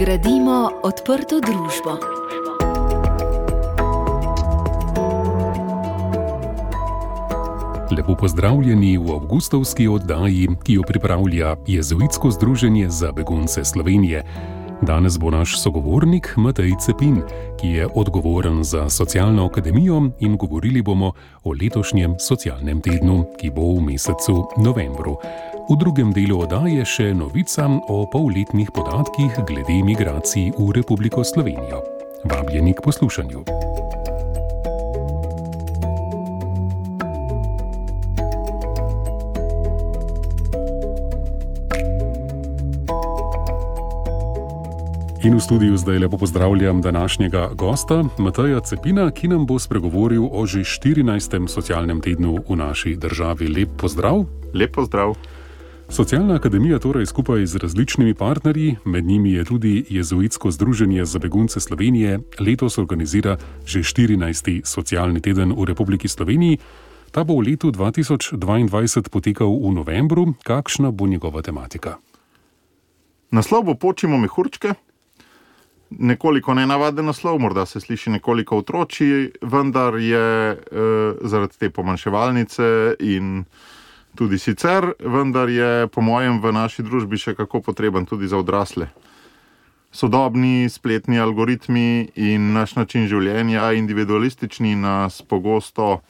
Gradimo odprto družbo. Lepo pozdravljeni v avgustovski oddaji, ki jo pripravlja Jezuitsko združenje za begunce Slovenije. Danes bo naš sogovornik Matej Cepin, ki je odgovoren za socialno akademijo in govorili bomo o letošnjem socialnem tednu, ki bo v mesecu novembru. V drugem delu oddaje še novica o polletnih podatkih glede migracij v Republiko Slovenijo. Vabljeni k poslušanju. In v studiu zdaj lepo pozdravljam današnjega gosta, Mateja Cepina, ki nam bo spregovoril o že 14. socialnem tednu v naši državi. Lep pozdrav. Lep pozdrav. Socialna akademija torej skupaj z različnimi partnerji, med njimi je tudi Jezuitsko združenje za begunce Slovenije, letos organizira že 14. socialni teden v Republiki Sloveniji. Ta bo v letu 2022 potekal v novembru. Kakšna bo njegova tematika? Naslov bo Počimo mehurčke. Nekoliko nenavaden naslov, morda se sliši nekoliko otroči, vendar je e, zaradi te pomanjševalnice in tudi sicer, vendar je po mojem v naši družbi še kako potreben tudi za odrasle. Sodobni spletni algoritmi in naš način življenja, individualistični, nas pogosto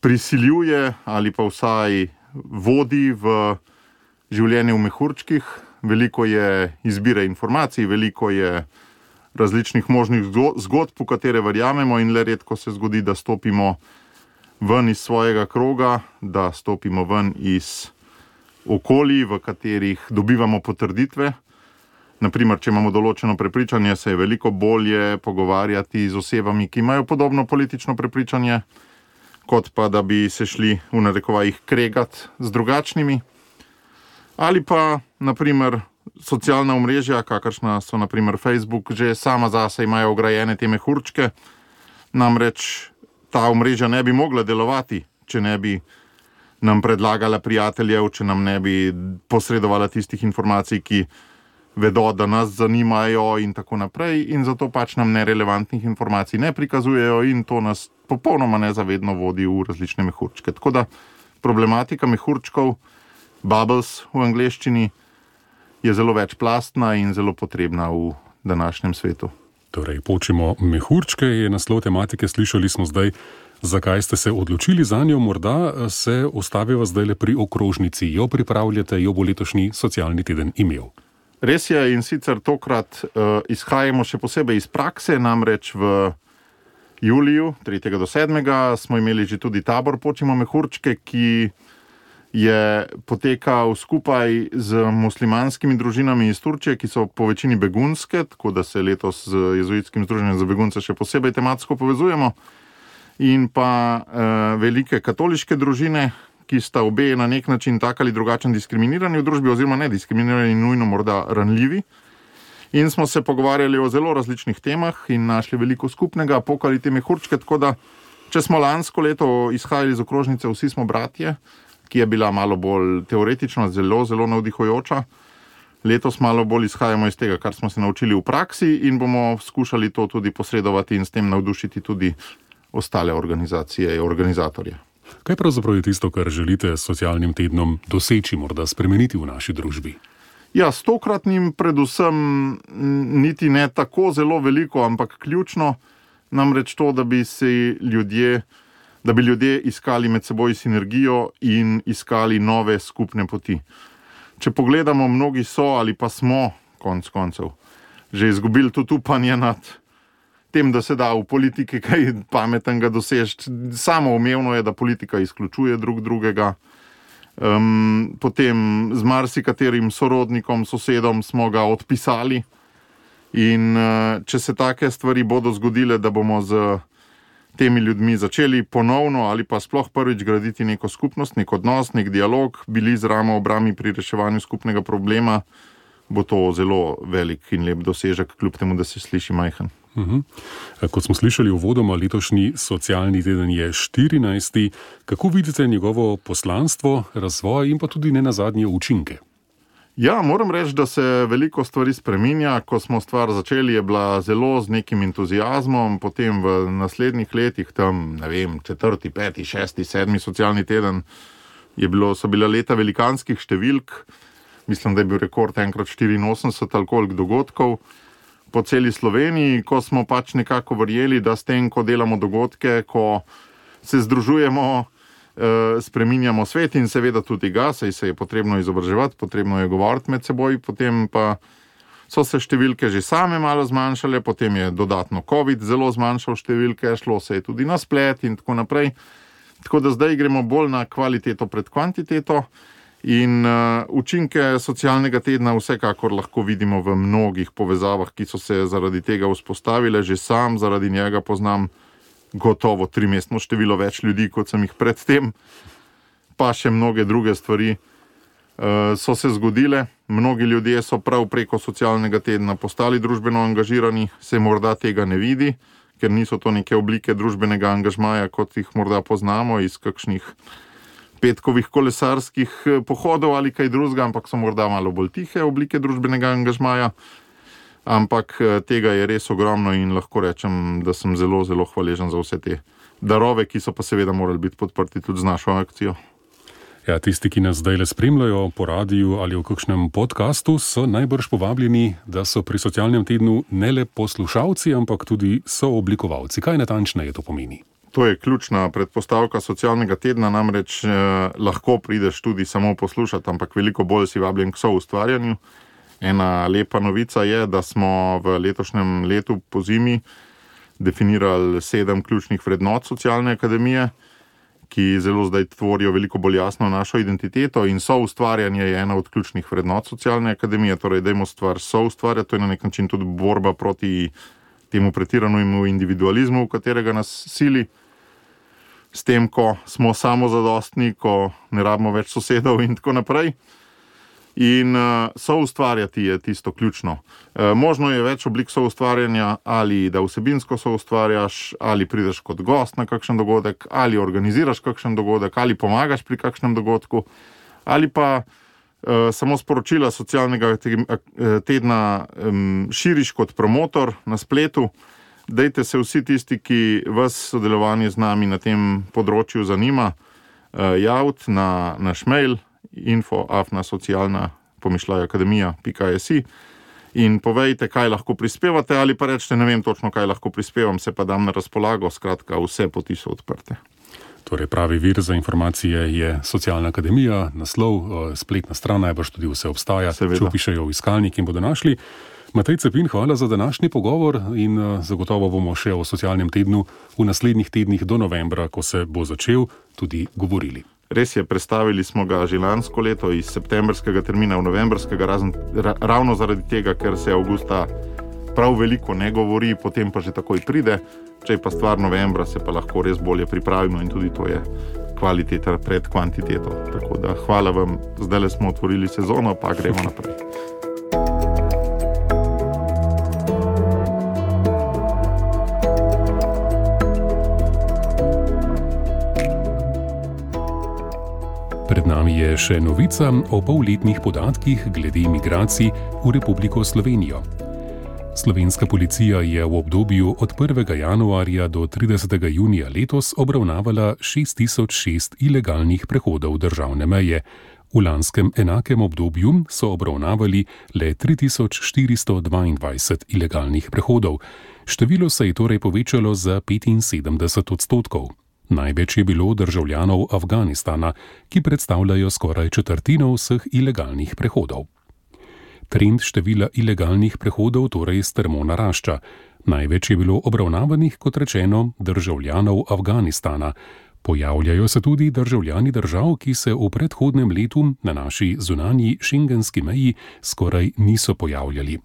prisiljuje ali pa vsaj vodi v življenje v mehurčkih veliko je izbire informacij, veliko je različnih možnih zgodb, v katere verjamemo, in le redko se zgodi, da stopimo ven iz svojega kroga, da stopimo ven iz okolij, v katerih dobivamo potrditve. Naprimer, če imamo določeno prepričanje, se je veliko bolje pogovarjati z osebami, ki imajo podobno politično prepričanje, kot pa da bi se šli v narekovajih kregati z drugačnimi. Ali pa, naprimer, socialna omrežja, kakršna so naprimer Facebook, že sama zase imajo ugrajene te mehurčke. Namreč ta omrežja ne bi mogla delovati, če ne bi nam predlagala prijateljev, če nam ne bi posredovala tistih informacij, ki vedo, da nas zanimajo, in tako naprej. In zato pač nam nerelevantnih informacij ne prikazujejo, in to nas popolnoma nezavedno vodi v različne mehurčke. Tako da problematika mehurčkov bubbles v angleščini, je zelo večplastna in zelo potrebna v današnjem svetu. Torej, počimo mehurčke, je naslov tematike, slišali smo zdaj, zakaj ste se odločili za njo, morda se ustaviva zdaj le pri okrožnici, jo pripravljate, jo bo letošnji socialni teden imel. Res je in sicer tokrat uh, izhajamo še posebej iz prakse, namreč v juliju, 3. do 7. smo imeli že tudi tabor Počimo mehurčke, ki je potekal skupaj z muslimanskimi družinami iz Turčije, ki so po večini begunske, tako da se letos z jezuitskim združenjem za begunce še posebej tematsko povezujemo, in pa eh, velike katoliške družine, ki sta obe na nek način tak ali drugačen diskriminirani v družbi, oziroma ne diskriminirani, nujno morda ranljivi. In smo se pogovarjali o zelo različnih temah in našli veliko skupnega, pokali te mehurčke. Tako da, če smo lansko leto izhajali iz okrožnice, vsi smo bratje, ki je bila malo bolj teoretična, zelo, zelo navdihujoča. Letos malo bolj izhajamo iz tega, kar smo se naučili v praksi, in bomo skušali to tudi posredovati in s tem navdušiti tudi ostale organizacije in organizatorje. Kaj pravzaprav je tisto, kar želite s socialnim tednom doseči, morda spremeniti v naši družbi? Ja, s tokratnim, predvsem, niti ne tako zelo veliko, ampak ključno, namreč to, da bi se ljudje da bi ljudje iskali med seboj sinergijo in iskali nove skupne poti. Če pogledamo, mnogi so ali pa smo, konec koncev, že izgubili tudi upanje nad tem, da se da v politiki kaj pametnega doseči. Samo umevno je, da politika izključuje drug drugega. Um, potem z marsikaterim sorodnikom, sosedom smo ga odpisali. In uh, če se take stvari bodo zgodile, da bomo z temi ljudmi začeli ponovno ali pa sploh prvič graditi neko skupnost, nek odnos, nek dialog, bili z ramo obrami pri reševanju skupnega problema, bo to zelo velik in lep dosežek, kljub temu, da se sliši majhen. Uhum. Kot smo slišali v vodoma, letošnji socialni teden je 14. Kako vidite njegovo poslanstvo, razvoj in pa tudi ne na zadnje učinke? Ja, moram reči, da se veliko stvari spremenja. Ko smo stvar začeli, je bila zelo z nekim entuzijazmom, potem v naslednjih letih, tam ne vem, četrti, peti, šesti, sedmi socialni teden, bilo, so bile leta velikanskih številk. Mislim, da je bil rekord enkrat 84 ali koliko dogodkov po celi Sloveniji, ko smo pač nekako verjeli, da s tem, ko delamo dogodke, ko se združujemo. Eh, spreminjamo svet in seveda tudi ga, saj se je potrebno izobraževati, potrebno je govoriti med seboj, potem pa so se številke že same malo zmanjšale, potem je dodatno COVID zelo zmanjšal številke, šlo se je tudi na splet in tako naprej. Tako da zdaj gremo bolj na kvaliteto pred kvantiteto. In uh, učinke socialnega tedna vsekakor lahko vidimo v mnogih povezavah, ki so se zaradi tega vzpostavile, že sam zaradi njega poznam gotovo trimestno število več ljudi, kot sem jih predtem, pa še mnoge druge stvari uh, so se zgodile. Mnogi ljudje so prav preko socialnega tedna postali družbeno angažirani, se morda tega ne vidi, ker niso to neke oblike družbenega angažmaja, kot jih morda poznamo iz kakšnih petkovih kolesarskih eh, pohodov ali kaj drugega, ampak so morda malo bolj tihe oblike družbenega angažmaja ampak eh, tega je res ogromno in lahko rečem, da sem zelo, zelo hvaležen za vse te darove, ki so pa seveda morali biti podprti tudi z našo akcijo. Ja, tisti, ki nas zdaj le spremljajo po radiju ali v kakšnem podkastu, so najbrž povabljeni, da so pri socialnem tednu ne le poslušalci, ampak tudi sooblikovalci. Kaj natančneje to pomeni? To je ključna predpostavka socialnega tedna, namreč eh, lahko prideš tudi samo poslušati, ampak veliko bolj si vabljen k soustvarjanju. Ena lepa novica je, da smo v letošnjem letu po zimi definirali sedem ključnih vrednot socialne akademije, ki zelo zdaj tvorijo veliko bolj jasno našo identiteto in so ustvarjanje je ena od ključnih vrednot socialne akademije. Torej, da imamo stvar so ustvarjati, to je na nek način tudi borba proti temu pretiranemu individualizmu, v katerega nas sili. S tem, ko smo samozadostni, ko ne rabimo več sosedov, in tako naprej. In uh, soustvarjati je tisto ključno. Uh, možno je več oblik soustvarjanja, ali da vsebinsko soustvarjaš, ali prideš kot gost na kakšen dogodek, ali organiziraš kakšen dogodek, ali pomagaš pri kakšnem dogodku, ali pa uh, samo sporočila socialnega tedna um, širiš kot promotor na spletu. Dajte se vsi tisti, ki vas sodelovanje z nami na tem področju zanima, uh, javiti na naš mail info, afna socialna pomišljaj akademija.js. In povejte, kaj lahko prispevate, ali pa rečete, ne vem točno, kaj lahko prispevam, se pa dam na razpolago. Skratka, vse poti so odprte. Torej, pravi vir za informacije je socialna akademija, naslov, spletna stran, najbrž tudi vse obstaja. Če pišejo v iskalnik in bodo našli. Matej Cepin, hvala za današnji pogovor in zagotovo bomo še o socialnem tednu v naslednjih tednih do novembra, ko se bo začel, tudi govorili. Res je, predstavili smo ga že lansko leto iz septembrskega termina v novembrskega, razen, ra, ravno zaradi tega, ker se avgusta prav veliko ne govori, potem pa že takoj pride. Če je pa stvar novembra, se pa lahko res bolje pripravimo in tudi to je kvaliteta pred kvantiteto. Tako da hvala vam, zdaj le smo otvorili sezono, pa gremo naprej. Pred nami je še novica o polletnih podatkih glede imigracij v Republiko Slovenijo. Slovenska policija je v obdobju od 1. januarja do 30. junija letos obravnavala 6006 ilegalnih prehodov državne meje. V lanskem enakem obdobju so obravnavali le 3422 ilegalnih prehodov. Število se je torej povečalo za 75 odstotkov. Največ je bilo državljanov Afganistana, ki predstavljajo skoraj četrtino vseh ilegalnih prehodov. Trend števila ilegalnih prehodov torej strmo narašča. Največ je bilo obravnavanih, kot rečeno, državljanov Afganistana, Pojavljajo se tudi državljani držav, ki se v predhodnem letu na naši zunanji šengenski meji skoraj niso pojavljali.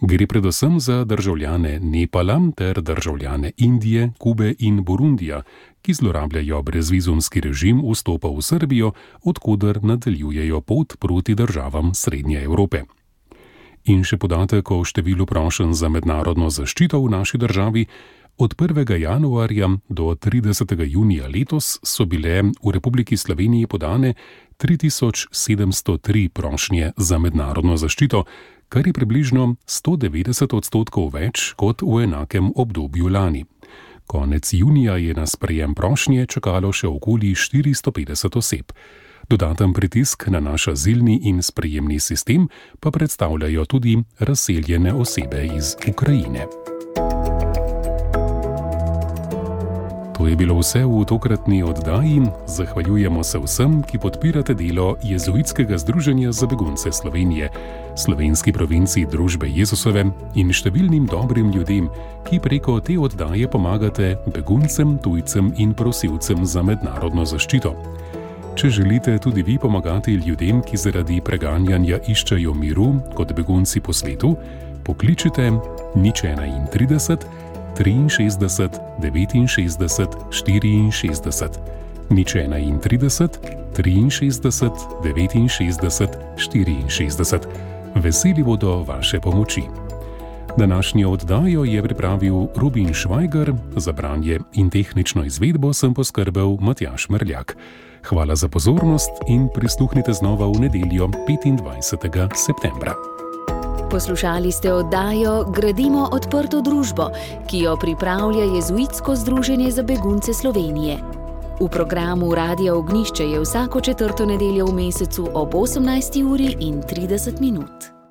Gre predvsem za državljane Nepala ter državljane Indije, Kube in Burundija, ki zlorabljajo brezvizumski režim vstopa v Srbijo, odkuder nadaljujejo pot proti državam Srednje Evrope. In še podatek o številu prošenj za mednarodno zaščito v naši državi. Od 1. januarja do 30. junija letos so bile v Republiki Sloveniji podane 3703 prošnje za mednarodno zaščito, kar je približno 190 odstotkov več kot v enakem obdobju lani. Konec junija je na sprejem prošnje čakalo še okoli 450 oseb. Dodaten pritisk na naš azilni in sprejemni sistem pa predstavljajo tudi razseljene osebe iz Ukrajine. To je bilo vse v tokratni oddaji. Zahvaljujemo se vsem, ki podpirate delo Jezuitskega združenja za begunce Slovenije, slovenski provinci Družbe Jezusove in številnim dobrim ljudem, ki preko te oddaje pomagate beguncem, tujcem in prosilcem za mednarodno zaščito. Če želite tudi vi pomagati ljudem, ki zaradi preganjanja iščejo miru kot begunci po svetu, pokličite nič 31, 63, 69, 64. Nič 31, 63, 69, 64. Veseli bodo vaše pomoči. Današnjo oddajo je pripravil Rubin Švajger, za branje in tehnično izvedbo sem poskrbel Matjaš Mrljak. Hvala za pozornost in prisluhnite znova v nedeljo 25. septembra. Poslušali ste oddajo Gradimo odprto družbo, ki jo pripravlja Jezuitsko združenje za begunce Slovenije. V programu Radio Ognišče je vsako četrto nedeljo v mesecu ob 18. uri in 30 minut.